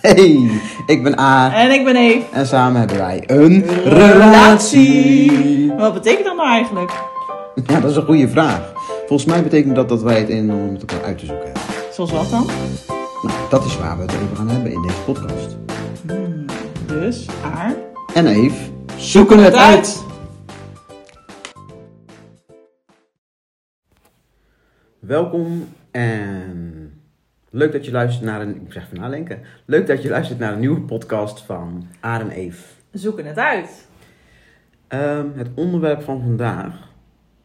Hey, ik ben A En ik ben Eve. en samen hebben wij een relatie. Wat betekent dat nou eigenlijk? Ja, dat is een goede vraag. Volgens mij betekent dat dat wij het en ander met elkaar uit te zoeken hebben. Zoals wat dan? Nou, dat is waar we het over gaan hebben in deze podcast. Dus, haar. En Eve, zoeken het uit! Welkom en leuk dat je luistert naar een, ik zeg van nadenken, leuk dat je luistert naar een nieuwe podcast van Aar en Eve. Zoeken het uit. Ehm, het onderwerp van vandaag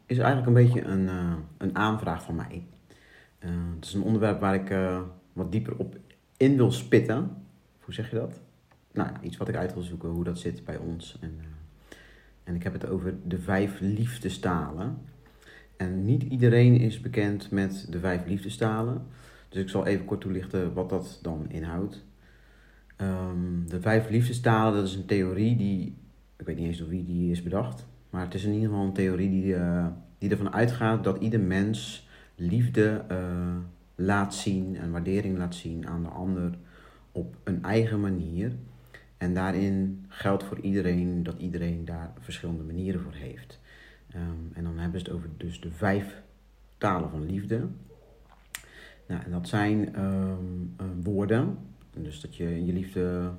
is eigenlijk een beetje een, eh, een aanvraag van mij. Eh, het is een onderwerp waar ik eh, wat dieper op in wil spitten. Hoe zeg je dat? Nou, iets wat ik uit wil zoeken, hoe dat zit bij ons. En, en ik heb het over de vijf liefdestalen. En niet iedereen is bekend met de vijf liefdestalen. Dus ik zal even kort toelichten wat dat dan inhoudt. Ehm, de vijf liefdestalen, dat is een theorie die ik weet niet eens door wie die is bedacht. Maar het is in ieder geval een theorie die, eh, die ervan uitgaat dat ieder mens liefde eh, laat zien en waardering laat zien aan de ander op een eigen manier. En daarin geldt voor iedereen dat iedereen daar verschillende manieren voor heeft. Ehm, en dan hebben ze het over dus de vijf talen van liefde. Nou, en dat zijn ehm, eh, woorden. Dus dat je je liefde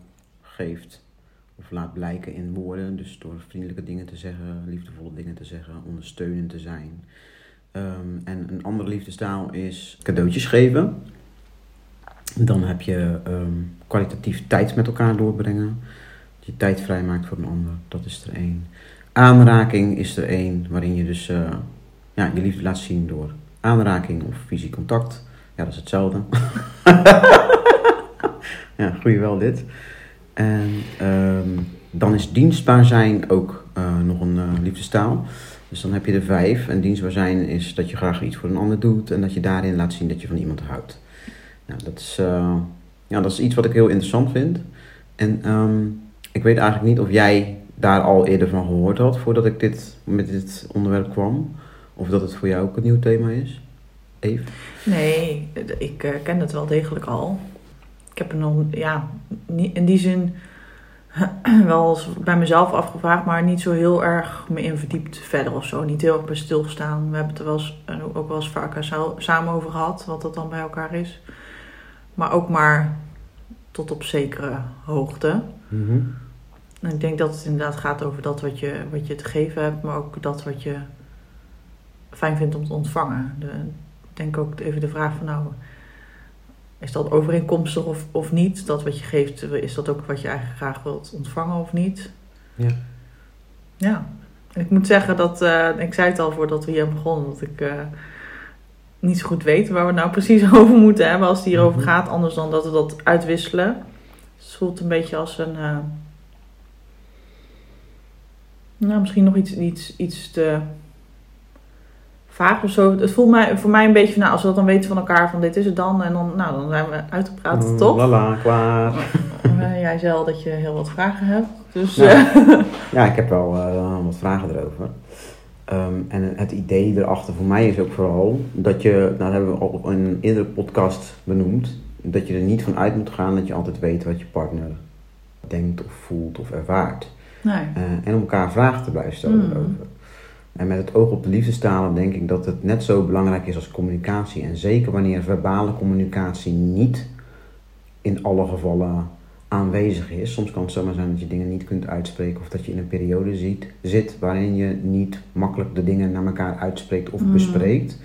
geeft of laat blijken in woorden. Dus door vriendelijke dingen te zeggen, liefdevolle dingen te zeggen, ondersteunend te zijn. Ehm, en een andere liefdestaal is cadeautjes geven. Dan heb je ehm, kwalitatief tijd met elkaar doorbrengen. Dat je tijd vrijmaakt voor een ander, dat is er één. Aanraking is er één, waarin je dus eh, ja, je liefde laat zien door aanraking of fysiek contact. Ja, dat is hetzelfde. ja, groei wel dit. En ehm, dan is dienstbaar zijn ook eh, nog een uh, liefdestaal. Dus dan heb je er vijf. En dienstbaar zijn is dat je graag iets voor een ander doet. En dat je daarin laat zien dat je van iemand houdt. Nou, dat is, eh, ja, dat is iets wat ik heel interessant vind. En ehm, ik weet eigenlijk niet of jij daar al eerder van gehoord had voordat ik dit, met dit onderwerp kwam. Of dat het voor jou ook een nieuw thema is. Eve? Nee, ik uh, ken het wel degelijk al. Ik heb er nog, ja, in die zin wel eens bij mezelf afgevraagd, maar niet zo heel erg me in verdiept verder of zo. Niet heel erg bij stilgestaan. We hebben het er wel eens, ook wel eens vaker samen over gehad, wat dat dan bij elkaar is. Maar ook maar tot op zekere hoogte. Mm -hmm. En ik denk dat het inderdaad gaat over dat wat je, wat je te geven hebt, maar ook dat wat je fijn vindt om te ontvangen. De, denk ook even de vraag van nou, is dat overeenkomstig of, of niet? Dat wat je geeft, is dat ook wat je eigenlijk graag wilt ontvangen of niet? Ja. Ja. En ik moet zeggen dat, uh, ik zei het al voordat we hier begonnen, dat ik uh, niet zo goed weet waar we nou precies over moeten hebben als het hierover Mhm. gaat. Anders dan dat we dat uitwisselen. Het voelt een beetje als een... Uh, nou, misschien nog iets, iets, iets te vaag of zo. Het voelt mij, voor mij een beetje van, nou, als we dat dan weten van elkaar, van dit is het dan. En dan, nou, dan zijn we uitgepraat, Mm, toch? Lala, klaar. Uh, jij zei al dat je heel wat vragen hebt. Dus, Ja. eh, Ja, ik heb wel uh, wat vragen erover. Um, en het idee erachter voor mij is ook vooral dat je, nou, dat hebben we al in een eerdere podcast benoemd, dat je er niet van uit moet gaan dat je altijd weet wat je partner denkt of voelt of ervaart. nee. En om elkaar vragen te blijven stellen Mm. erover. En met het oog op de liefdestalen denk ik dat het net zo belangrijk is als communicatie. En zeker wanneer verbale communicatie niet in alle gevallen aanwezig is. Soms kan het zomaar zijn dat je dingen niet kunt uitspreken of dat je in een periode ziet, zit waarin je niet makkelijk de dingen naar elkaar uitspreekt of Mm. bespreekt.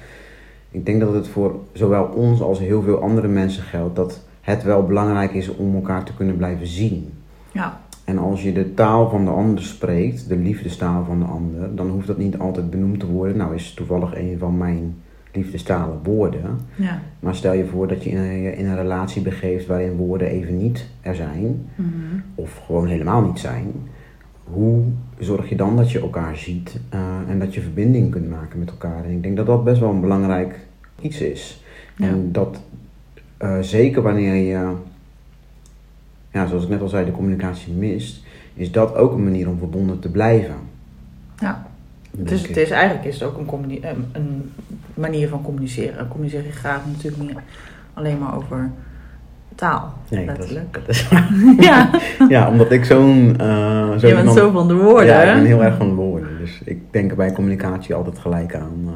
Ik denk dat het voor zowel ons als heel veel andere mensen geldt dat het wel belangrijk is om elkaar te kunnen blijven zien. Ja. En als je de taal van de ander spreekt, de liefdestaal van de ander, dan hoeft dat niet altijd benoemd te worden. Nou is toevallig een van mijn liefdestalen woorden. Ja. Maar stel je voor dat je in een, in een relatie begeeft waarin woorden even niet er zijn, Mhm. of gewoon helemaal niet zijn. Hoe zorg je dan dat je elkaar ziet uh, en dat je verbinding kunt maken met elkaar? En ik denk dat dat best wel een belangrijk iets is. Ja. En dat uh, zeker wanneer je, ja, zoals ik net al zei, de communicatie mist, is dat ook een manier om verbonden te blijven. Ja. Dus het is eigenlijk is het ook een, een manier van communiceren. Communiceren gaat natuurlijk niet alleen maar over taal. Nee, dat is, letterlijk. dat is ja, Ja, omdat ik zo'n... eh zo je bent zo van de woorden. Ja, ik ben heel erg van de woorden. Dus ik denk bij communicatie altijd gelijk aan.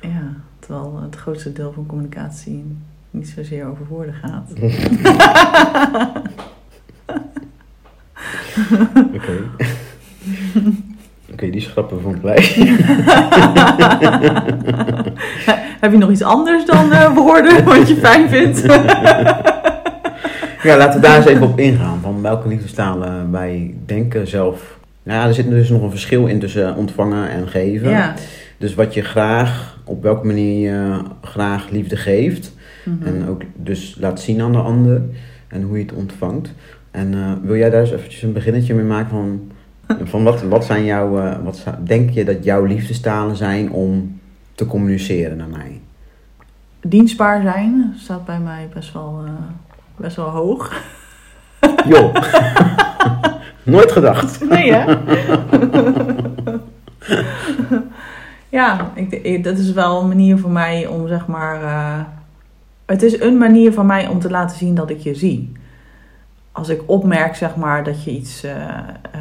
eh, Ja, terwijl het grootste deel van communicatie niet zozeer over woorden gaat. Oké. Oké, die schrappen vond ik blij. Heb je nog iets anders dan eh, woorden wat je fijn vindt? Ja, laten we daar eens even op ingaan. Van welke liefdestalen wij denken zelf. Nou ja, er zit dus nog een verschil in tussen ontvangen en geven. ja. Dus wat je graag, op welke manier je graag liefde geeft. Mhm. En ook dus laat zien aan de ander. En hoe je het ontvangt. En eh, wil jij daar eens eventjes een beginnetje mee maken van... Van wat, wat zijn jouw, eh, wat denk je dat jouw liefdestalen zijn om te communiceren naar mij? Dienstbaar zijn staat bij mij best wel, eh, best wel hoog. Joh, nooit gedacht. Nee, hè? ja, ik, dat is wel een manier voor mij om zeg maar. het is een manier van mij om te laten zien dat ik je zie. Als ik opmerk zeg maar dat je iets eh, eh,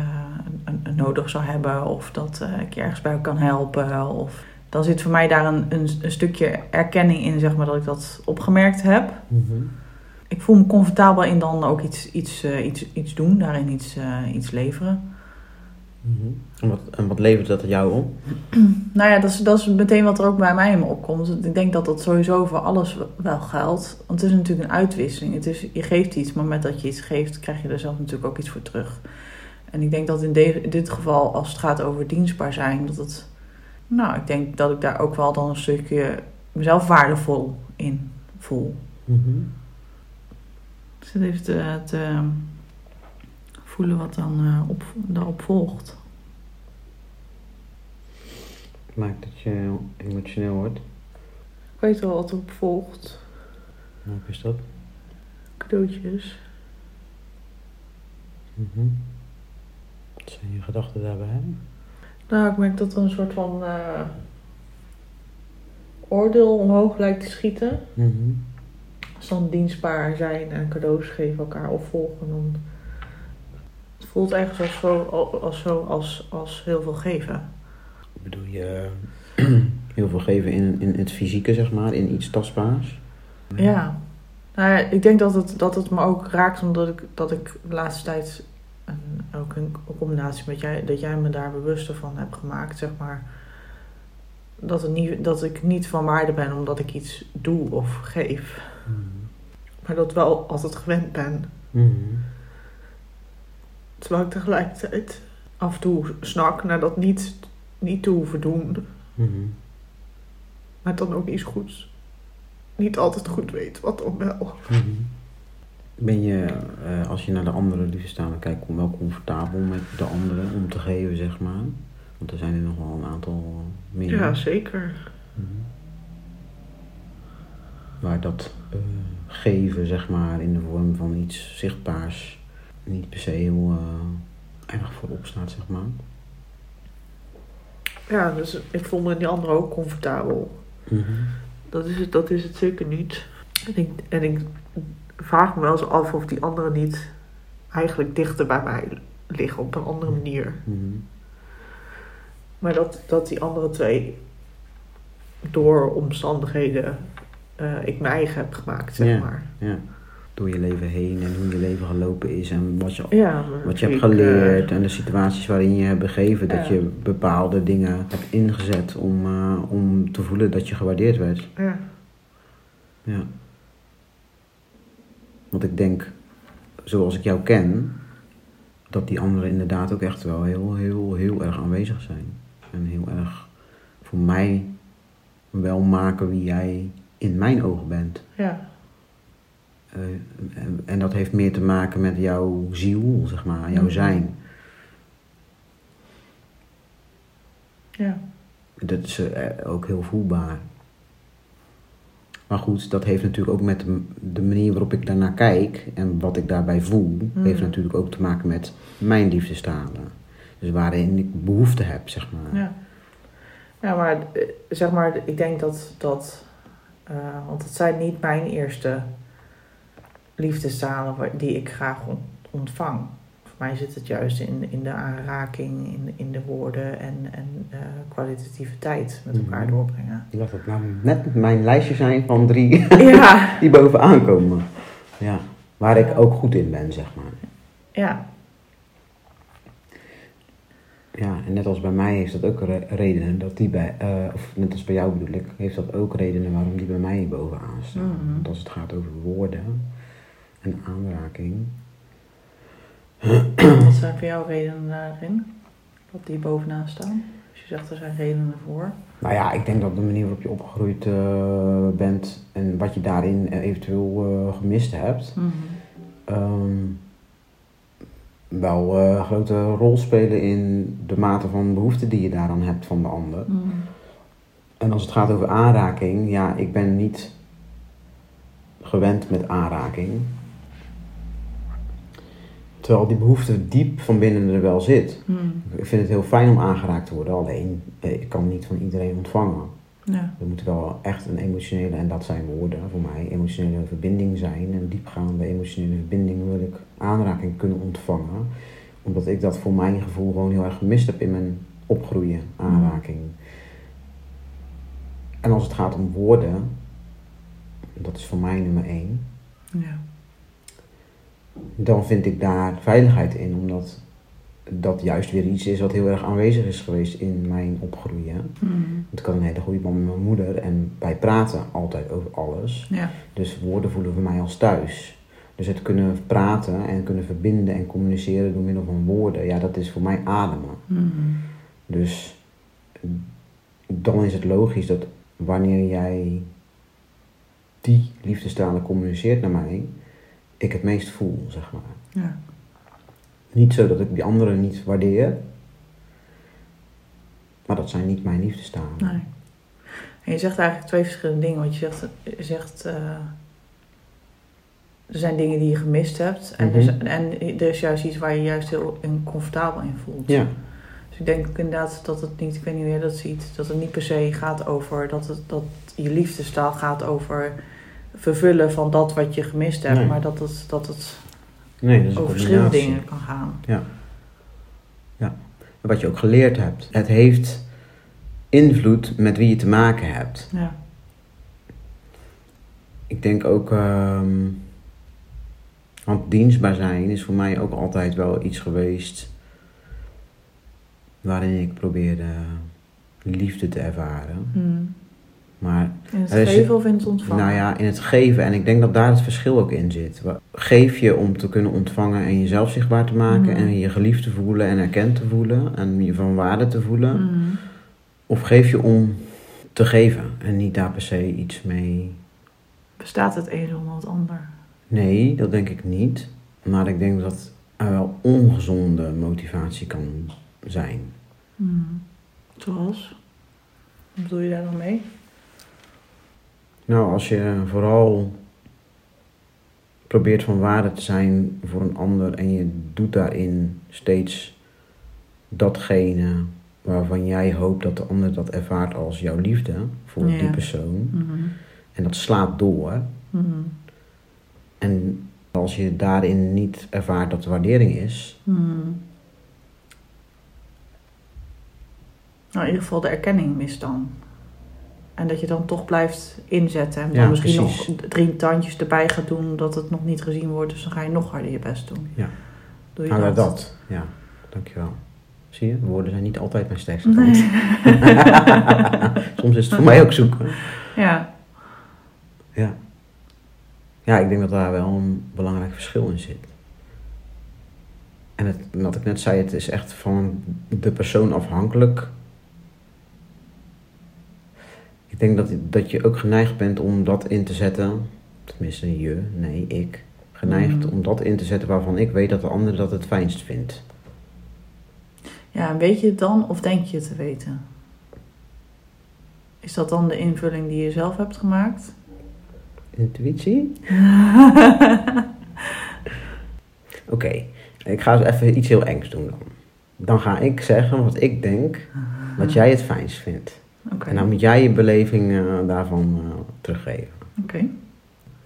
nodig zou hebben of dat eh, ik je ergens bij kan helpen. Of, dan zit voor mij daar een, een, een stukje erkenning in, zeg maar, dat ik dat opgemerkt heb. Ik voel me comfortabel in dan ook iets, iets, iets, iets doen, daarin iets, iets leveren. En wat, en wat levert dat jou op? Nou ja, dat is, dat is meteen wat er ook bij mij in me opkomt. Ik denk dat dat sowieso voor alles wel geldt. Want het is natuurlijk een uitwisseling. Het is, je geeft iets, maar met dat je iets geeft, krijg je er zelf natuurlijk ook iets voor terug. En ik denk dat in, de- in dit geval, als het gaat over dienstbaar zijn, dat het. Nou, ik denk dat ik daar ook wel dan een stukje mezelf waardevol in voel. Dus het heeft te, te voelen wat dan eh, op, daarop volgt. Maakt dat je emotioneel wordt? Ik weet wel wat erop volgt. Welk is dat? Cadeautjes. Wat zijn je gedachten daarbij? Nou, ik merk dat er een soort van eh, oordeel omhoog lijkt te schieten. Als dan dienstbaar zijn en cadeaus geven elkaar opvolgen, dan het voelt ergens als zo, als, zo als, als heel veel geven. Bedoel je heel veel geven in, in het fysieke, zeg maar, in iets tastbaars? Ja. Nou ja, ik denk dat het, dat het me ook raakt omdat ik, dat ik de laatste tijd een, ook in combinatie met jij, dat jij me daar bewuster van hebt gemaakt, zeg maar. Dat, het niet, dat ik niet van waarde ben omdat ik iets doe of geef. Maar dat wel altijd gewend ben. Terwijl ik tegelijkertijd af en toe snak naar dat niet, niet te hoeven doen. Maar dan ook iets goeds. Niet altijd goed weet wat dan wel. Ben je, eh, als je naar de andere liefdestalen kijkt, wel comfortabel met de andere om te geven, zeg maar? Want er zijn er nog wel een aantal meer. Ja, zeker. Mhm. Waar dat eh, geven, zeg maar, in de vorm van iets zichtbaars, niet per se heel eh, erg voorop staat, zeg maar. Ja, dus ik voel me in die andere ook comfortabel. Dat is het, dat is het zeker niet. En ik, en ik vraag me wel eens af of die anderen niet eigenlijk dichter bij mij liggen op een andere manier. Mhm. Maar dat, dat die andere twee door omstandigheden eh, ik mijn eigen heb gemaakt, zeg maar. Ja. Door je leven heen en hoe je leven gelopen is en wat je, Ja, wat je hebt geleerd en de situaties waarin je hebt begeven, dat Ja. je bepaalde dingen hebt ingezet om, eh, om te voelen dat je gewaardeerd werd. ja. Ja. Want ik denk, zoals ik jou ken, dat die anderen inderdaad ook echt wel heel, heel, heel erg aanwezig zijn. En heel erg voor mij wel maken wie jij in mijn ogen bent. ja. Eh, en, en dat heeft meer te maken met jouw ziel, zeg maar, jouw Mhm. zijn. ja. Dat is eh, ook heel voelbaar. Maar goed, dat heeft natuurlijk ook met de- manier waarop ik daarnaar kijk en wat ik daarbij voel, Mhm. heeft natuurlijk ook te maken met mijn liefdestalen. Dus waarin ik behoefte heb, zeg maar. Ja. Ja, maar eh, zeg maar, ik denk dat dat. want het zijn niet mijn eerste liefdestalen die ik graag on- ontvang. Voor mij zit het juist in, in de aanraking, in, in de woorden en, en eh, kwalitatieve tijd met elkaar Mhm. doorbrengen. Ik dacht dat nou net mijn lijstje zijn van drie Ja, die bovenaan komen. Ja, waar ik ook goed in ben, zeg maar. ja, Ja, en net als bij mij heeft dat ook re- redenen dat die bij, eh, of net als bij jou bedoel ik, heeft dat ook redenen waarom die bij mij bovenaan staan. Mhm. Want als het gaat over woorden en aanraking. wat zijn voor jou redenen daarin? Dat die bovenaan staan? Als je zegt er zijn redenen voor. Nou ja, ik denk dat de manier waarop je opgegroeid eh, bent en wat je daarin eh, eventueel eh, gemist hebt, Mhm. ehm, wel een grote rol spelen in de mate van behoefte die je daaraan hebt van de ander. Mhm. En als het gaat over aanraking, ja, ik ben niet gewend met aanraking. Terwijl die behoefte diep van binnen er wel zit. Mhm. Ik vind het heel fijn om aangeraakt te worden, alleen eh, ik kan niet van iedereen ontvangen. Ja. Er moet wel echt een emotionele, en dat zijn woorden voor mij, emotionele verbinding zijn. Een diepgaande emotionele verbinding wil ik aanraking kunnen ontvangen. Omdat ik dat voor mijn gevoel gewoon heel erg gemist heb in mijn opgroeien, aanraking. En als het gaat om woorden, dat is voor mij nummer één, ja. Dan vind ik daar veiligheid in. Omdat dat juist weer iets is wat heel erg aanwezig is geweest in mijn opgroeien. Want ik had een hele goede band met mijn moeder en wij praten altijd over alles. Ja. Dus woorden voelen voor mij als thuis. Dus het kunnen praten en kunnen verbinden en communiceren door middel van woorden, ja, dat is voor mij ademen. Mhm. Dus dan is het logisch dat wanneer jij die liefdestalen communiceert naar mij, ik het meest voel, zeg maar. Ja. Niet zo dat ik die anderen niet waardeer, maar dat zijn niet mijn liefdestalen. Nee. En je zegt eigenlijk twee verschillende dingen. Want je zegt, je zegt eh, er zijn dingen die je gemist hebt. En, er, is, Mhm. en er is juist iets waar je juist heel in- comfortabel in voelt. Ja, Dus ik denk inderdaad dat het niet, ik weet niet hoe jij dat ziet, dat het niet per se gaat over, dat, het, dat je liefdestaal gaat over vervullen van dat wat je gemist hebt. Nee. Maar dat het, dat het nee, dat over verschillende dingen kan gaan. Wat je ook geleerd hebt. Het heeft invloed met wie je te maken hebt. Ja. Ik denk ook, ehm, want dienstbaar zijn is voor mij ook altijd wel iets geweest waarin ik probeerde liefde te ervaren. Hmm. Maar In het is- geven of in het ontvangen? nou ja, in het geven, en ik denk dat daar het verschil ook in zit. Geef je om te kunnen ontvangen en jezelf zichtbaar te maken Mhm. en je geliefd te voelen en erkend te voelen en je van waarde te voelen. Hmm. Of geef je om te geven en niet daar per se iets mee. Bestaat het een zonder het ander? Nee, dat denk ik niet. Maar ik denk dat er wel ongezonde motivatie kan zijn. Hmm. Zoals? Wat bedoel je daar dan mee? Nou, als je vooral probeert van waarde te zijn voor een ander en je doet daarin steeds datgene waarvan jij hoopt dat de ander dat ervaart als jouw liefde voor Ja. die persoon. Mhm. En dat slaat door. Mhm. En als je daarin niet ervaart dat er waardering is, Hmm. Nou, in ieder geval de erkenning mist dan. En dat je dan toch blijft inzetten. En dan Ja, misschien precies. nog drie tandjes erbij gaat doen dat het nog niet gezien wordt. Dus dan ga je nog harder je best doen. Ja. Doe je nou dat. Ja, dankjewel. Zie je, woorden zijn niet altijd mijn sterkste kant. Nee. Soms is het voor mij ook zoeken. Ja. Ja. Ja, ik denk dat daar wel een belangrijk verschil in zit. En het, wat ik net zei, het is echt van de persoon afhankelijk. Ik denk dat, dat je ook geneigd bent om dat in te zetten. Tenminste, je, nee, ik. Geneigd Mhm. om dat in te zetten waarvan ik weet dat de ander dat het fijnst vindt. ja, en weet je het dan of denk je het te weten? Is dat dan de invulling die je zelf hebt gemaakt? Intuïtie? Oké, ik ga eens even iets heel engs doen dan. Dan ga ik zeggen wat ik denk, wat jij het fijnst vindt. En dan moet jij je beleving eh, daarvan eh, teruggeven. Oké.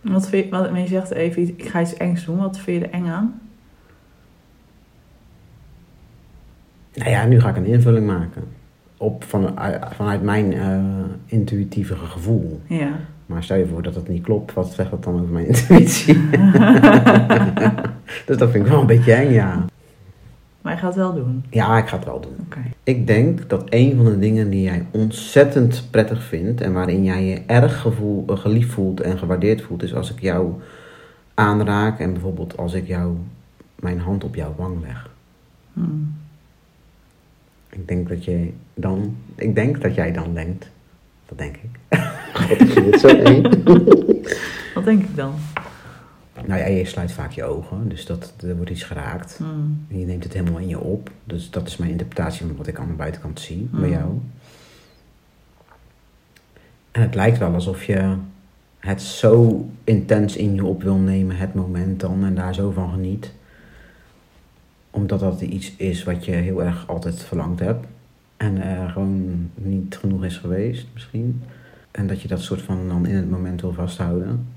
Wat vind je, wat, maar je zegt even, ik ga iets engs doen. Wat vind je er eng aan? Nou ja, nu ga ik een invulling maken. Op, van, vanuit mijn eh, intuïtieve gevoel. Ja. Maar stel je voor dat het niet klopt, wat zegt dat dan over mijn intuïtie? dus dat vind ik wel een beetje eng, ja. Maar je gaat het wel doen. Ja, ik ga het wel doen. Oké. Ik denk dat een van de dingen die jij ontzettend prettig vindt en waarin jij je erg gevoel, eh, geliefd voelt en gewaardeerd voelt, is als ik jou aanraak en bijvoorbeeld als ik jou mijn hand op jouw wang leg. Hmm. Ik denk dat jij dan, ik denk dat jij dan denkt, dat denk ik. God, ik vind het zo eng. Wat denk ik dan? Nou ja, je sluit vaak je ogen, dus dat, er wordt iets geraakt. Hmm. En je neemt het helemaal in je op. Dus dat is mijn interpretatie van wat ik aan de buitenkant zie bij Mm. jou. En het lijkt wel alsof je het zo intens in je op wil nemen, het moment dan, en daar zo van geniet. Omdat dat iets is wat je heel erg altijd verlangd hebt. En er gewoon niet genoeg is geweest, misschien. En dat je dat soort van dan in het moment wil vasthouden.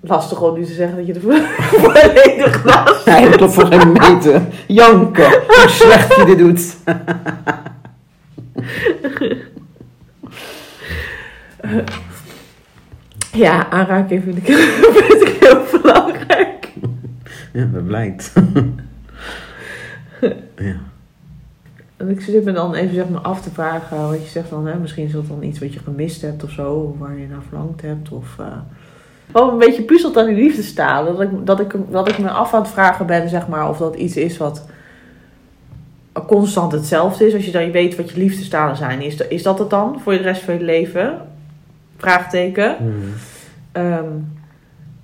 Lastig om nu te zeggen dat je er vo- volledig Nee, dat klopt voor geen meter. Janken, hoe slecht je dit doet. Ja, aanraking vind ik, vind ik heel belangrijk. Ja, dat blijkt. ja. En ik zit me dan even zeg maar, af te vragen wat je zegt dan, hè, misschien is dat dan iets wat je gemist hebt of zo, of waar je naar verlangd hebt. Of, eh, een beetje puzzelt aan die liefdestalen, dat ik, dat, ik, dat ik me af aan het vragen ben, zeg maar, of dat iets is wat constant hetzelfde is. Als je dan weet wat je liefdestalen zijn, is, dat- is dat het dan voor de rest van je leven? Vraagteken. Mhm. Ehm,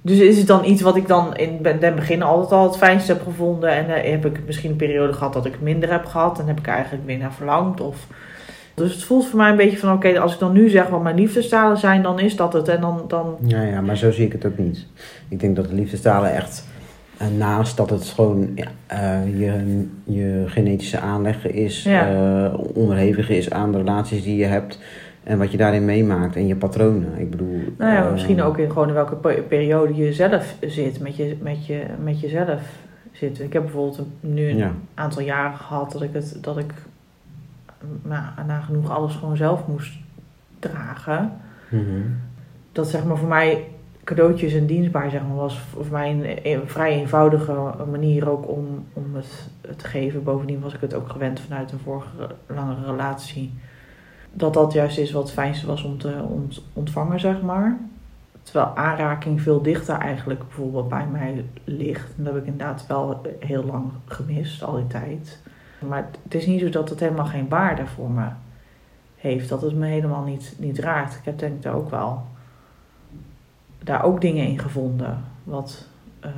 dus is het dan iets wat ik dan in ben- den begin altijd al het fijnste heb gevonden. En eh, heb ik misschien een periode gehad dat ik minder heb gehad. En heb ik eigenlijk meer naar verlangd. Of... Dus het voelt voor mij een beetje van oké, als ik dan nu zeg wat mijn liefdestalen zijn, dan is dat het. En dan, dan Ja, ja, maar zo zie ik het ook niet. Ik denk dat de liefdestalen echt, eh, naast dat het gewoon ja, eh, je, je genetische aanleg is, Ja. onderhevig is aan de relaties die je hebt en wat je daarin meemaakt en je patronen. Ik bedoel, nou ja, eh, misschien ook in gewoon in welke pe- periode je zelf zit, met, je, met, je, met jezelf zit. Ik heb bijvoorbeeld nu een Ja. aantal jaren gehad dat ik, het, dat ik nou, nagenoeg alles gewoon zelf moest dragen. Mhm. dat zeg maar voor mij cadeautjes en dienstbaar zeg maar, was voor mij een, een vrij eenvoudige manier ook om, om het te geven. Bovendien was ik het ook gewend vanuit een vorige langere relatie. Dat dat juist is wat het fijnste was om te ont- ontvangen, zeg maar. Terwijl aanraking veel dichter eigenlijk bijvoorbeeld bij mij ligt. En dat heb ik inderdaad wel heel lang gemist, al die tijd. Maar het is niet zo dat het helemaal geen waarde voor me heeft. Dat het me helemaal niet, niet raakt. Ik heb denk ik daar ook wel daar ook dingen in gevonden. Wat, eh,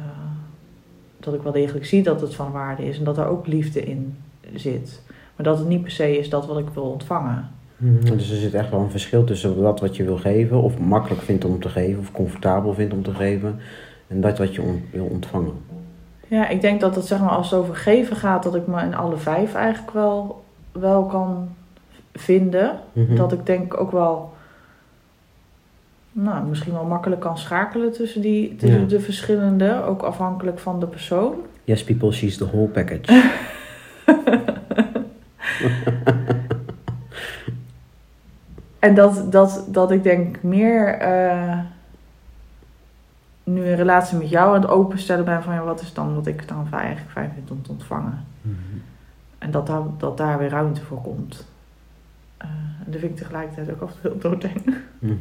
dat ik wel degelijk zie dat het van waarde is en dat er ook liefde in zit. Maar dat het niet per se is dat wat ik wil ontvangen. Mhm. Dus er zit echt wel een verschil tussen dat wat je wil geven, of makkelijk vindt om te geven, of comfortabel vindt om te geven, en dat wat je on- wil ontvangen. Ja, ik denk dat het zeg maar als het over geven gaat, dat ik me in alle vijf eigenlijk wel, wel kan vinden. Mhm. Dat ik denk ook wel, nou, misschien wel makkelijk kan schakelen tussen, die, tussen Ja. de verschillende, ook afhankelijk van de persoon. Yes, people, she's the whole package. En dat, dat, dat ik denk meer eh, nu een relatie met jou aan het openstellen ben van ja, wat is dan wat ik dan eigenlijk fijn vind om te ontvangen. Mhm. En dat daar, dat daar weer ruimte voor komt. En dat vind ik tegelijkertijd ook altijd heel doodeng. Mhm.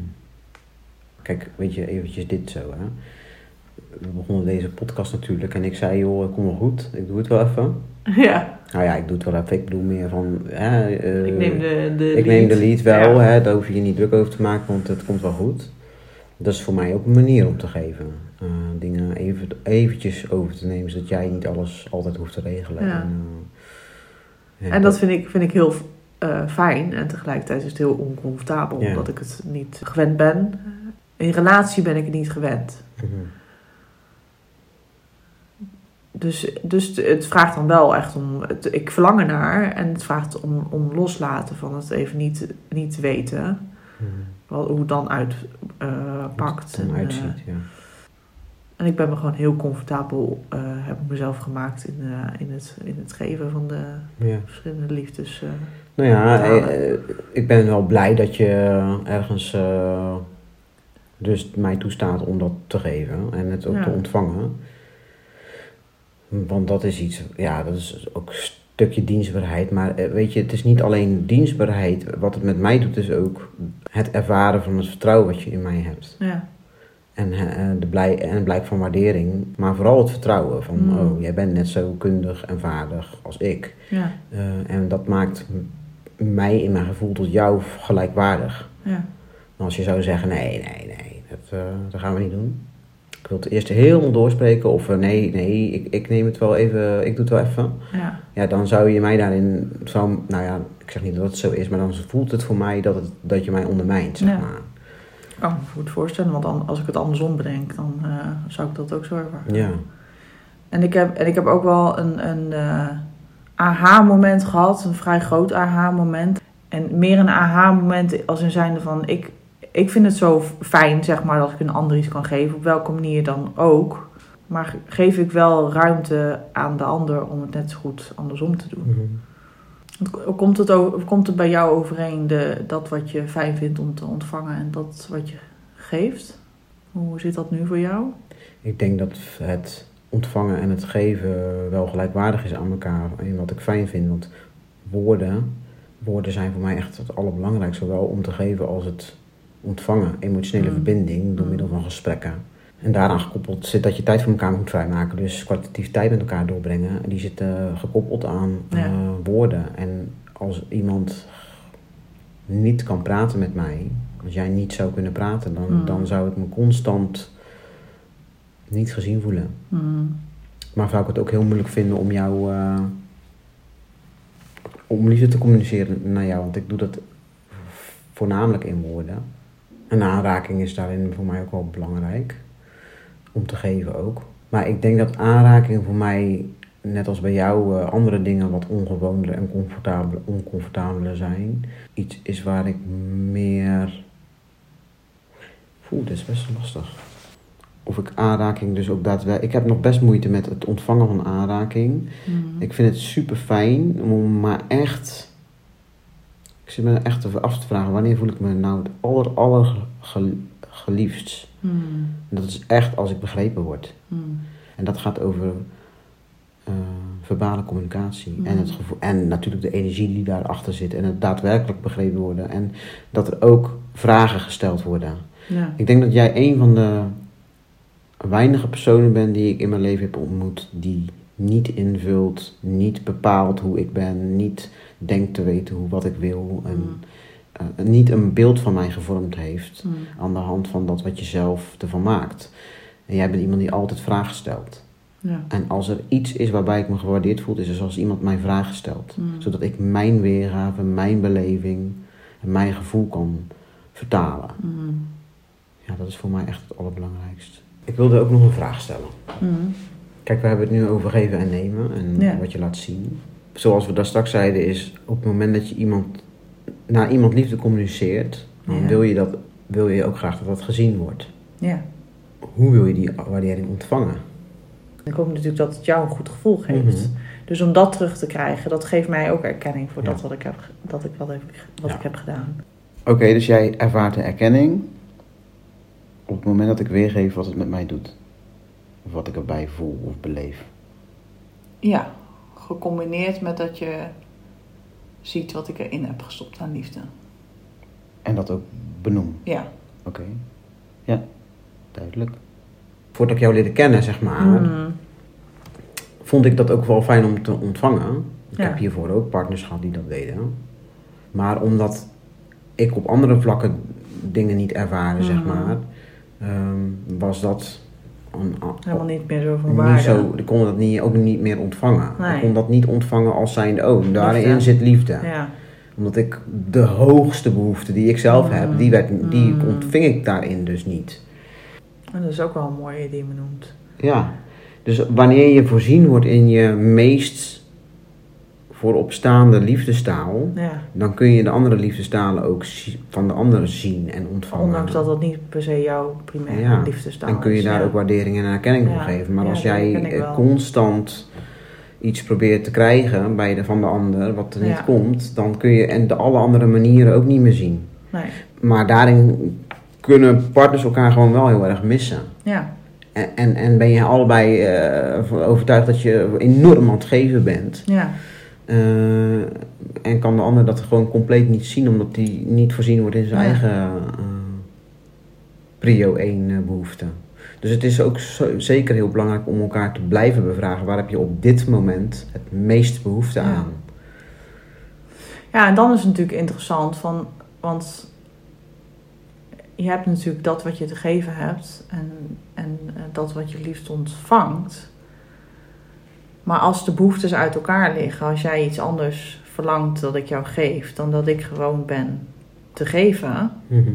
Kijk, weet je, eventjes dit zo, hè. We begonnen deze podcast natuurlijk en ik zei, joh, kom wel goed, ik doe het wel even. ja, Nou ja, ik doe het wel even, ik bedoel meer van, hè, eh, ik neem de, de ik neem de lead wel, Ja. hè, daar hoef je je niet druk over te maken, want het komt wel goed. Dat is voor mij ook een manier om te geven. Eh, dingen even, eventjes over te nemen, zodat jij niet alles altijd hoeft te regelen. Ja. En, eh, ja, En dat vind ik, vind ik heel fijn. En tegelijkertijd is het heel oncomfortabel. Omdat ik het niet gewend ben. In relatie ben ik het niet gewend. Mhm. Dus, dus het vraagt dan wel echt om. Het, ik verlang ernaar en het vraagt om, om loslaten van het even niet, niet weten. Wat, hoe het dan uitpakt. Dan en, uitziet, eh, ja. en ik ben me gewoon heel comfortabel, eh, heb ik mezelf gemaakt in, eh, in, het, in het geven van de ja. verschillende liefdes. eh. Nou ja, eh, eh, ik ben wel blij dat je ergens eh, dus mij toestaat om dat te geven en het ook Ja. te ontvangen. Want dat is iets, ja, dat is ook een stukje dienstbaarheid. Maar eh, weet je, het is niet alleen dienstbaarheid. Wat het met mij doet, is ook het ervaren van het vertrouwen wat je in mij hebt. ja. En, eh, de blij, en blijk van waardering, maar vooral het vertrouwen van, Mm. oh, jij bent net zo kundig en vaardig als ik. Ja. Eh, en dat maakt mij in mijn gevoel tot jou gelijkwaardig. Ja. Als je zou zeggen, nee, nee, nee, dat, eh, dat gaan we niet doen. Ik wil het eerst helemaal doorspreken of eh, nee, nee, ik, ik neem het wel even, ik doe het wel even. Ja. Ja, dan zou je mij daarin, zou, nou ja, ik zeg niet dat het zo is, maar dan voelt het voor mij dat, het, dat je mij ondermijnt, zeg Ja. maar. Ik kan me goed voorstellen, want dan, als ik het andersom bedenk, dan eh, zou ik dat ook zo ervaren. Ja. En ik heb, en ik heb ook wel een, een eh, aha-moment gehad, een vrij groot aha-moment. En meer een aha-moment als in zijnde van, ik, ik vind het zo fijn, zeg maar, dat ik een ander iets kan geven, op welke manier dan ook. Maar geef ik wel ruimte aan de ander om het net zo goed andersom te doen. Want Komt het, over, komt het bij jou overeen, de, dat wat je fijn vindt om te ontvangen en dat wat je geeft? Hoe zit dat nu voor jou? Ik denk dat het ontvangen en het geven wel gelijkwaardig is aan elkaar. En wat ik fijn vind, want woorden, woorden zijn voor mij echt het allerbelangrijkste. Zowel om te geven als het ontvangen. Emotionele Mm. verbinding door Mm. middel van gesprekken. En daaraan gekoppeld zit dat je tijd voor elkaar moet vrijmaken. Dus kwalitatief tijd met elkaar doorbrengen. Die zit eh, gekoppeld aan eh, woorden. En als iemand niet kan praten met mij, als jij niet zou kunnen praten, dan, Mm. dan zou ik me constant niet gezien voelen. Maar zou ik het ook heel moeilijk vinden om jou. eh, om liefde te communiceren naar jou. Want ik doe dat voornamelijk in woorden. Een aanraking is daarin voor mij ook wel belangrijk. Om te geven ook. Maar ik denk dat aanraking voor mij, net als bij jou, eh, andere dingen wat ongewoner en comfortabeler, oncomfortabeler zijn. Iets is waar ik meer. Oeh, dit is best lastig of ik aanraking dus ook daadwerkelijk... Ik heb nog best moeite met het ontvangen van aanraking. Hmm. Ik vind het super fijn om maar echt... Ik zit me echt af te vragen, wanneer voel ik me nou het aller, aller? Hmm. En dat is echt als ik begrepen word. Hmm. En dat gaat over eh, verbale communicatie. En, het gevoel, en natuurlijk de energie die daarachter zit. En het daadwerkelijk begrepen worden. En dat er ook vragen gesteld worden. Ja. Ik denk dat jij een van de weinige personen bent die ik in mijn leven heb ontmoet. Die niet invult, niet bepaalt hoe ik ben. Niet denkt te weten hoe, wat ik wil. En Hmm. eh, niet een beeld van mij gevormd heeft. Hmm. Aan de hand van dat wat je zelf ervan maakt. En jij bent iemand die altijd vragen stelt. Ja. En als er iets is waarbij ik me gewaardeerd voel, is het als iemand mij vragen stelt. Hmm. Zodat ik mijn weergave, mijn beleving en mijn gevoel kan vertalen. Ja, dat is voor mij echt het allerbelangrijkste. Ik wilde ook nog een vraag stellen. Kijk, we hebben het nu over geven en nemen en Ja. wat je laat zien. Zoals we daar straks zeiden, is op het moment dat je iemand, naar iemand liefde communiceert, dan Ja. wil, je dat, wil je ook graag dat dat gezien wordt. Ja. Hoe wil je die waardering ontvangen? Ik hoop natuurlijk dat het jou een goed gevoel geeft. Mhm. Dus om dat terug te krijgen, dat geeft mij ook erkenning voor Ja. dat wat ik heb, dat ik wat, heb, wat Ja. ik heb gedaan. Oké, dus jij ervaart de erkenning op het moment dat ik weergeef wat het met mij doet. Of wat ik erbij voel of beleef. Ja, gecombineerd met dat je ziet wat ik erin heb gestopt aan liefde. En dat ook benoem. Ja. Oké. Ja, duidelijk. Voordat ik jou leerde kennen, zeg maar, Mhm. vond ik dat ook wel fijn om te ontvangen. Ik Ja. heb hiervoor ook partners gehad die dat deden. Maar omdat ik op andere vlakken dingen niet ervaarde, zeg Mhm. maar, ehm, was dat Helemaal niet meer zo van waarde. zo, ik kon dat niet, ook niet meer ontvangen. Nee. Ik kon dat niet ontvangen als zijnde, oh, daarin Liefde. zit liefde. Ja. Omdat ik de hoogste behoefte die ik zelf heb, die, werd, die Mm. ontving ik daarin dus niet. En dat is ook wel een mooie die je me noemt. Ja, Dus wanneer je voorzien wordt in je meest vooropstaande liefdestaal, Ja. dan kun je de andere liefdestalen ook van de anderen zien en ontvangen. Ondanks dat dat niet per se jouw primaire Ja, liefdestaal En kun je is. daar ja. ook waardering en erkenning voor Ja, geven. Maar als jij eh, constant iets probeert te krijgen bij de, van de ander, wat er niet komt, dan kun je en de alle andere manieren ook niet meer zien. Nee. Maar daarin kunnen partners elkaar gewoon wel heel erg missen. Ja. En, en, en ben je allebei eh, van overtuigd dat je enorm aan het geven bent. Ja. Eh, en kan de ander dat gewoon compleet niet zien, omdat die niet voorzien wordt in zijn Ja. eigen eh, prio 1 eh, behoefte. Dus het is ook zo- zeker heel belangrijk om elkaar te blijven bevragen. Waar heb je op dit moment het meest behoefte Ja. aan? Ja, en dan is het natuurlijk interessant, van, want je hebt natuurlijk dat wat je te geven hebt en, en dat wat je liefst ontvangt. Maar als de behoeftes uit elkaar liggen, als jij iets anders verlangt dat ik jou geef dan dat ik gewoon ben te geven, Mhm.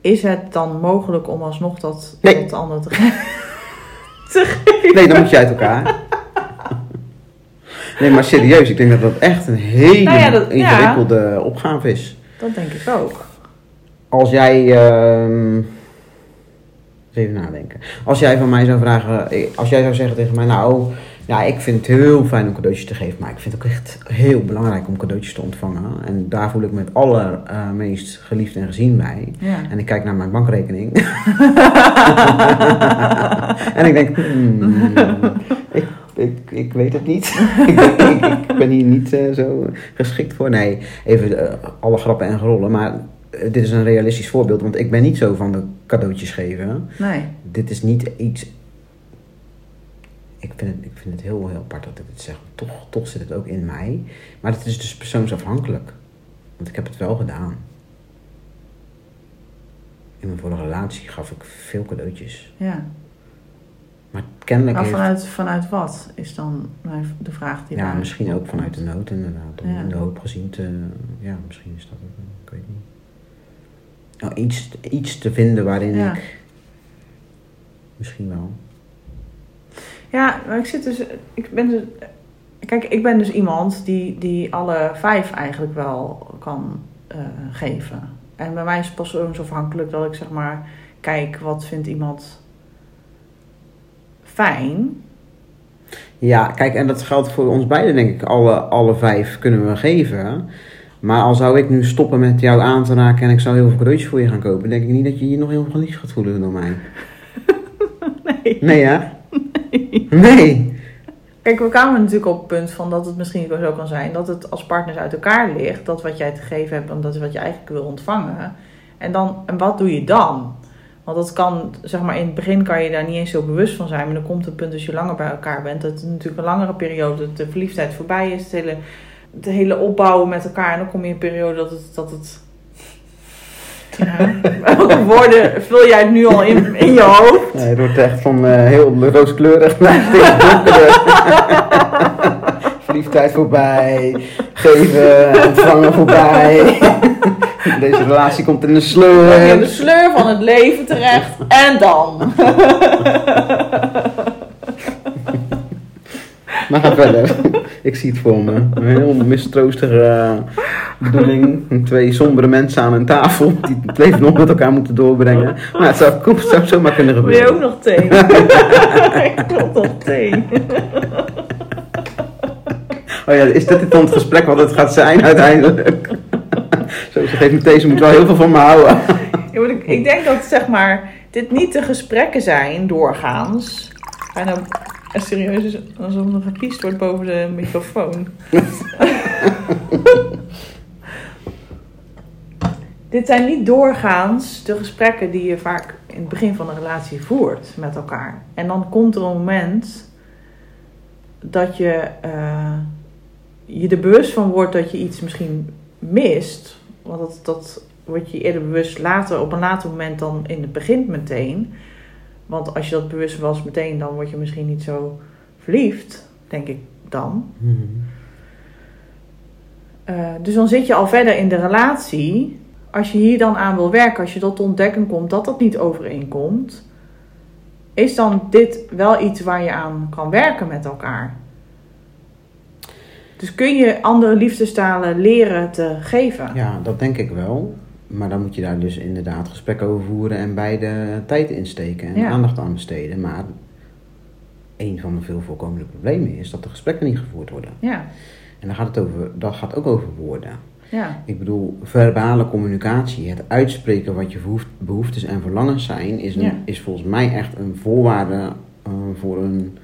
is het dan mogelijk om alsnog dat, Nee. ander te geven? te geven? Nee, dan moet je uit elkaar. Nee, maar serieus, ik denk dat dat echt een hele Nou ja, dat- ja. ingewikkelde opgave is. Dat denk ik ook. Als jij. ehm, even nadenken. Als jij van mij zou vragen. eh, Als jij zou zeggen tegen mij. Nou, ja, ik vind het heel fijn om cadeautjes te geven. Maar ik vind het ook echt heel belangrijk om cadeautjes te ontvangen. En daar voel ik me het allermeest geliefd en gezien bij. Ja. En ik kijk naar mijn bankrekening. en ik denk. hmm, ik, ik, ik weet het niet. ik, ben, ik, ik ben hier niet eh, zo geschikt voor. Nee, even eh, alle grappen en gerollen. Maar eh, dit is een realistisch voorbeeld. Want ik ben niet zo van de cadeautjes geven. Nee. Dit is niet iets. Ik vind, het, ik vind het heel, heel apart dat ik dit zeg. Toch, toch zit het ook in mij. Maar het is dus persoonsafhankelijk. Want ik heb het wel gedaan. In mijn vorige relatie gaf ik veel cadeautjes. Ja. Maar kennelijk Maar heeft... vanuit, vanuit wat is dan de vraag die Ja, misschien ook vanuit de nood inderdaad. Om Ja. in de hoop gezien te... Ja, misschien is dat ook... Ik weet niet. Nou, iets, iets te vinden waarin Ja. ik... Misschien wel. Ja, maar ik zit dus. Ik ben dus. Kijk, ik ben dus iemand die, die alle vijf eigenlijk wel kan eh, geven. En bij mij is het persoonsafhankelijk dat ik zeg maar kijk wat vindt iemand fijn. Ja, kijk, en dat geldt voor ons beiden, denk ik. Alle, alle vijf kunnen we geven. Maar al zou ik nu stoppen met jou aan te raken en ik zou heel veel cadeautjes voor je gaan kopen, denk ik niet dat je je nog heel geliefd gaat voelen door mij. Nee. Nee, ja? Nee. Kijk, we kwamen natuurlijk op het punt van dat het misschien zo kan zijn dat het als partners uit elkaar ligt. Dat wat jij te geven hebt en dat is wat je eigenlijk wil ontvangen. En, dan, en wat doe je dan? Want dat kan, zeg maar, in het begin kan je daar niet eens zo bewust van zijn. Maar dan komt het punt als je langer bij elkaar bent. Dat het natuurlijk een langere periode, dat de verliefdheid voorbij is. Het hele, het hele opbouwen met elkaar. En dan kom je in een periode dat het... Dat het ja, welke woorden vul jij het nu al in, in je hoofd? Nee, het wordt echt van eh, heel rooskleurig naar steeds donkerder. Verliefdheid voorbij, geven, ontvangen voorbij. Deze relatie komt in de Dan kom je in de sleur. sleur van het leven terecht. En dan? Maar ga verder. Ik zie het voor me. Een heel mistroostige eh, bedoeling. Twee sombere mensen aan een tafel die het leven nog met elkaar moeten doorbrengen. Maar het zou, het zou zomaar kunnen Wil je ook gebeuren. nog thee? Ik wil nog thee. Oh ja, is dit dan het gesprek wat het gaat zijn uiteindelijk? Zo, ze geeft me thee, ze moet wel heel veel van me houden. Ja, maar ik, ik denk dat zeg maar, dit niet de gesprekken zijn doorgaans. Bijna serieus alsof er gepiest wordt boven de microfoon. dit zijn niet doorgaans de gesprekken die je vaak in het begin van een relatie voert met elkaar. En dan komt er een moment dat je eh, je er bewust van wordt dat je iets misschien mist. Want dat, dat word je eerder bewust later, op een later moment dan in het begin meteen. Want als je dat bewust was meteen, dan word je misschien niet zo verliefd, denk ik dan. Eh, dus dan zit je al verder in de relatie. Als je hier dan aan wil werken, als je tot de ontdekking komt dat dat niet overeenkomt, is dan dit wel iets waar je aan kan werken met elkaar? Dus kun je andere liefdestalen leren te geven? Ja, dat denk ik wel. Maar dan moet je daar dus inderdaad gesprekken over voeren en beide tijd insteken en Ja. aandacht aan besteden. Maar een van de veel voorkomende problemen is dat de gesprekken niet gevoerd worden. Ja, En dan gaat het over, dat gaat ook over woorden. ja, Ik bedoel, verbale communicatie, het uitspreken wat je behoeft- behoeftes en verlangens zijn, is, een, Ja. is volgens mij echt een voorwaarde eh, voor een.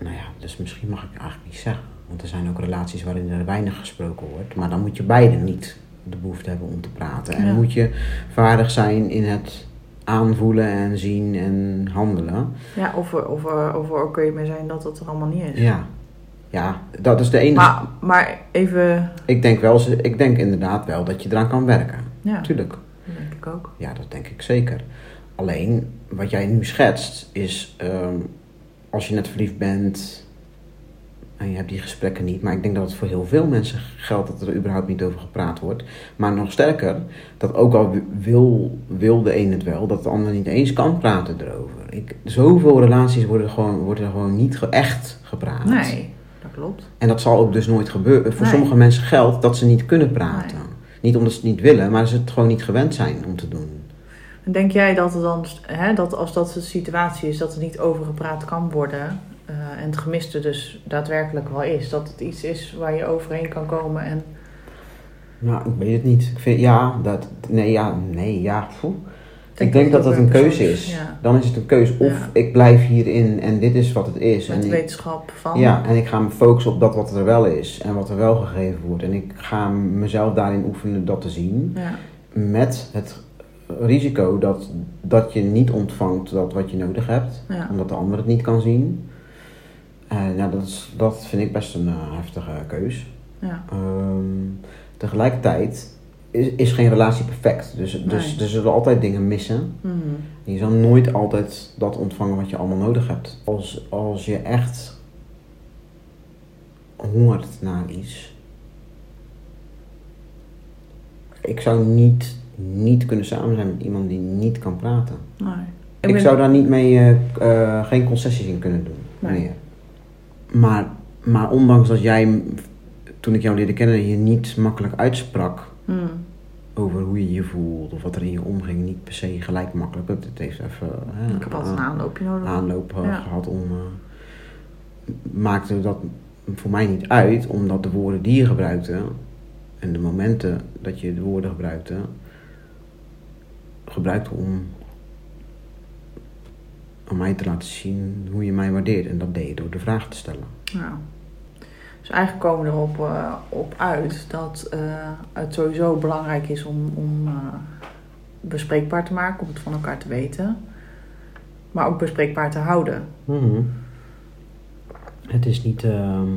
Nou ja, dus misschien mag ik eigenlijk niet zeggen. Want er zijn ook relaties waarin er weinig gesproken wordt. Maar dan moet je beide niet de behoefte hebben om te praten. En Ja. moet je vaardig zijn in het aanvoelen en zien en handelen. ja of, er, of, of er ook kun je mee zijn dat het er allemaal niet is. Ja, ja dat is de enige. Maar, maar even, Ik denk wel, ik denk inderdaad wel dat je eraan kan werken. ja, Natuurlijk. dat denk ik ook. Ja, dat denk ik zeker. Alleen, wat jij nu schetst, is ehm, als je net verliefd bent je hebt die gesprekken niet. Maar ik denk dat het voor heel veel mensen geldt dat er überhaupt niet over gepraat wordt. Maar nog sterker, dat ook al wil, wil de een het wel, dat de ander niet eens kan praten erover. Ik, zoveel relaties worden gewoon, worden gewoon niet echt gepraat. Nee, dat klopt. En dat zal ook dus nooit gebeuren. Voor Nee. sommige mensen geldt dat ze niet kunnen praten. Nee. Niet omdat ze het niet willen, maar ze het gewoon niet gewend zijn om te doen. En denk jij dat, er dan, hè, dat als dat de situatie is dat er niet over gepraat kan worden... eh, en het gemiste dus daadwerkelijk wel is... dat het iets is waar je overheen kan komen en... Nou, ik weet het niet. Ik vind, ja, dat, nee, ja, nee, ja. poeh. Ik denk dat dat een keuze is. ja. Dan is het een keuze. Of Ja. ik blijf hierin en dit is wat het is. Met en ik- wetenschap van... ja, en ik ga me focussen op dat wat er wel is en wat er wel gegeven wordt. En ik ga mezelf daarin oefenen dat te zien. Ja, Met het risico dat, dat je niet ontvangt dat wat je nodig hebt. Omdat de ander het niet kan zien. En ja, dat, is, dat vind ik best een eh, heftige keus. ja. Ehm, tegelijkertijd is, is geen relatie perfect. Dus, dus Nee. er zullen altijd dingen missen. Mhm. En je zal nooit altijd dat ontvangen wat je allemaal nodig hebt. Als, als je echt hongert naar iets. Ik zou niet, niet kunnen samen zijn met iemand die niet kan praten. Nee. Ik, ben- zou daar niet mee, eh, eh, geen concessies in kunnen doen. Nee. Meer. Maar, maar ondanks dat jij, toen ik jou leerde kennen, je niet makkelijk uitsprak Mhm. over hoe je je voelt of wat er in je omging, niet per se gelijk makkelijk. Het het heeft even hè, Ik heb altijd een aan- aanloopje nodig. aanloop eh, Ja. gehad om. eh, maakte dat voor mij niet uit, omdat de woorden die je gebruikte en de momenten dat je de woorden gebruikte, gebruikte om, om mij te laten zien hoe je mij waardeert. En dat deed je door de vraag te stellen. Ja. Dus eigenlijk komen we erop eh, op uit dat eh, het sowieso belangrijk is om, om eh, bespreekbaar te maken, om het van elkaar te weten. Maar ook bespreekbaar te houden. Mhm. Het is niet ehm,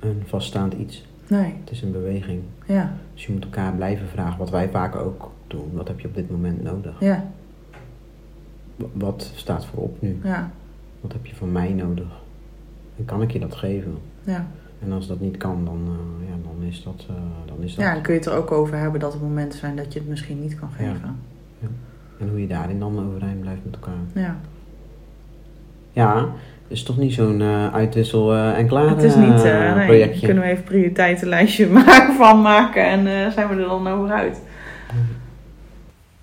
een vaststaand iets. Nee, Het is een beweging. ja, Dus je moet elkaar blijven vragen, wat wij vaak ook doen. Wat heb je op dit moment nodig? ja, Wat staat voorop nu? ja, Wat heb je van mij nodig? En kan ik je dat geven? ja. En als dat niet kan, dan, eh, ja, dan is dat... eh, dan is dat. Ja, dan kun je het er ook over hebben dat er momenten zijn dat je het misschien niet kan Ja. geven. En hoe je daarin dan overeind blijft met elkaar. Ja. Ja, het is toch niet zo'n eh, uitwissel en klaar Het is niet, nee, projectje. kunnen we even prioriteitenlijstje maken van maken en zijn we er dan over uit.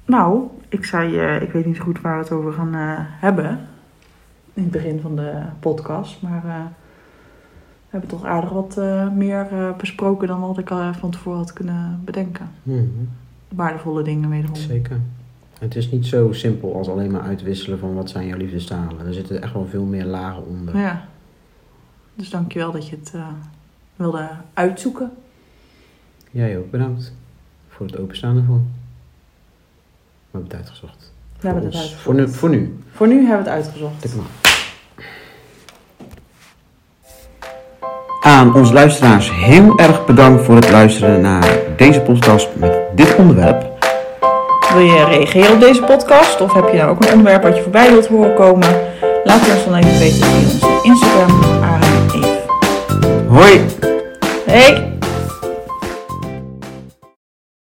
Nou, ik zei, eh, ik weet niet zo goed waar we het over gaan eh, hebben. In het begin van de podcast. Maar eh, we hebben toch aardig wat meer besproken dan wat ik al van tevoren had kunnen bedenken. Mhm, Waardevolle dingen wederom. Zeker. Het is niet zo simpel als alleen maar uitwisselen van wat zijn jouw liefdestalen. Er zitten echt wel veel meer lagen onder. Ja. Dus dankjewel dat je het wilde uitzoeken. Jij ook bedankt voor het openstaan ervoor. We hebben het uitgezocht. We hebben Voor het uitgezocht. Voor nu. Voor nu. Voor nu hebben we het uitgezocht. Tik maar. Aan onze luisteraars heel erg bedankt voor het luisteren naar deze podcast met dit onderwerp. Wil je reageren op deze podcast? Of heb je nou ook een onderwerp wat je voorbij wilt horen komen? Laat het ons dan even weten via onze Instagram, Aaron. Hoi! Hey!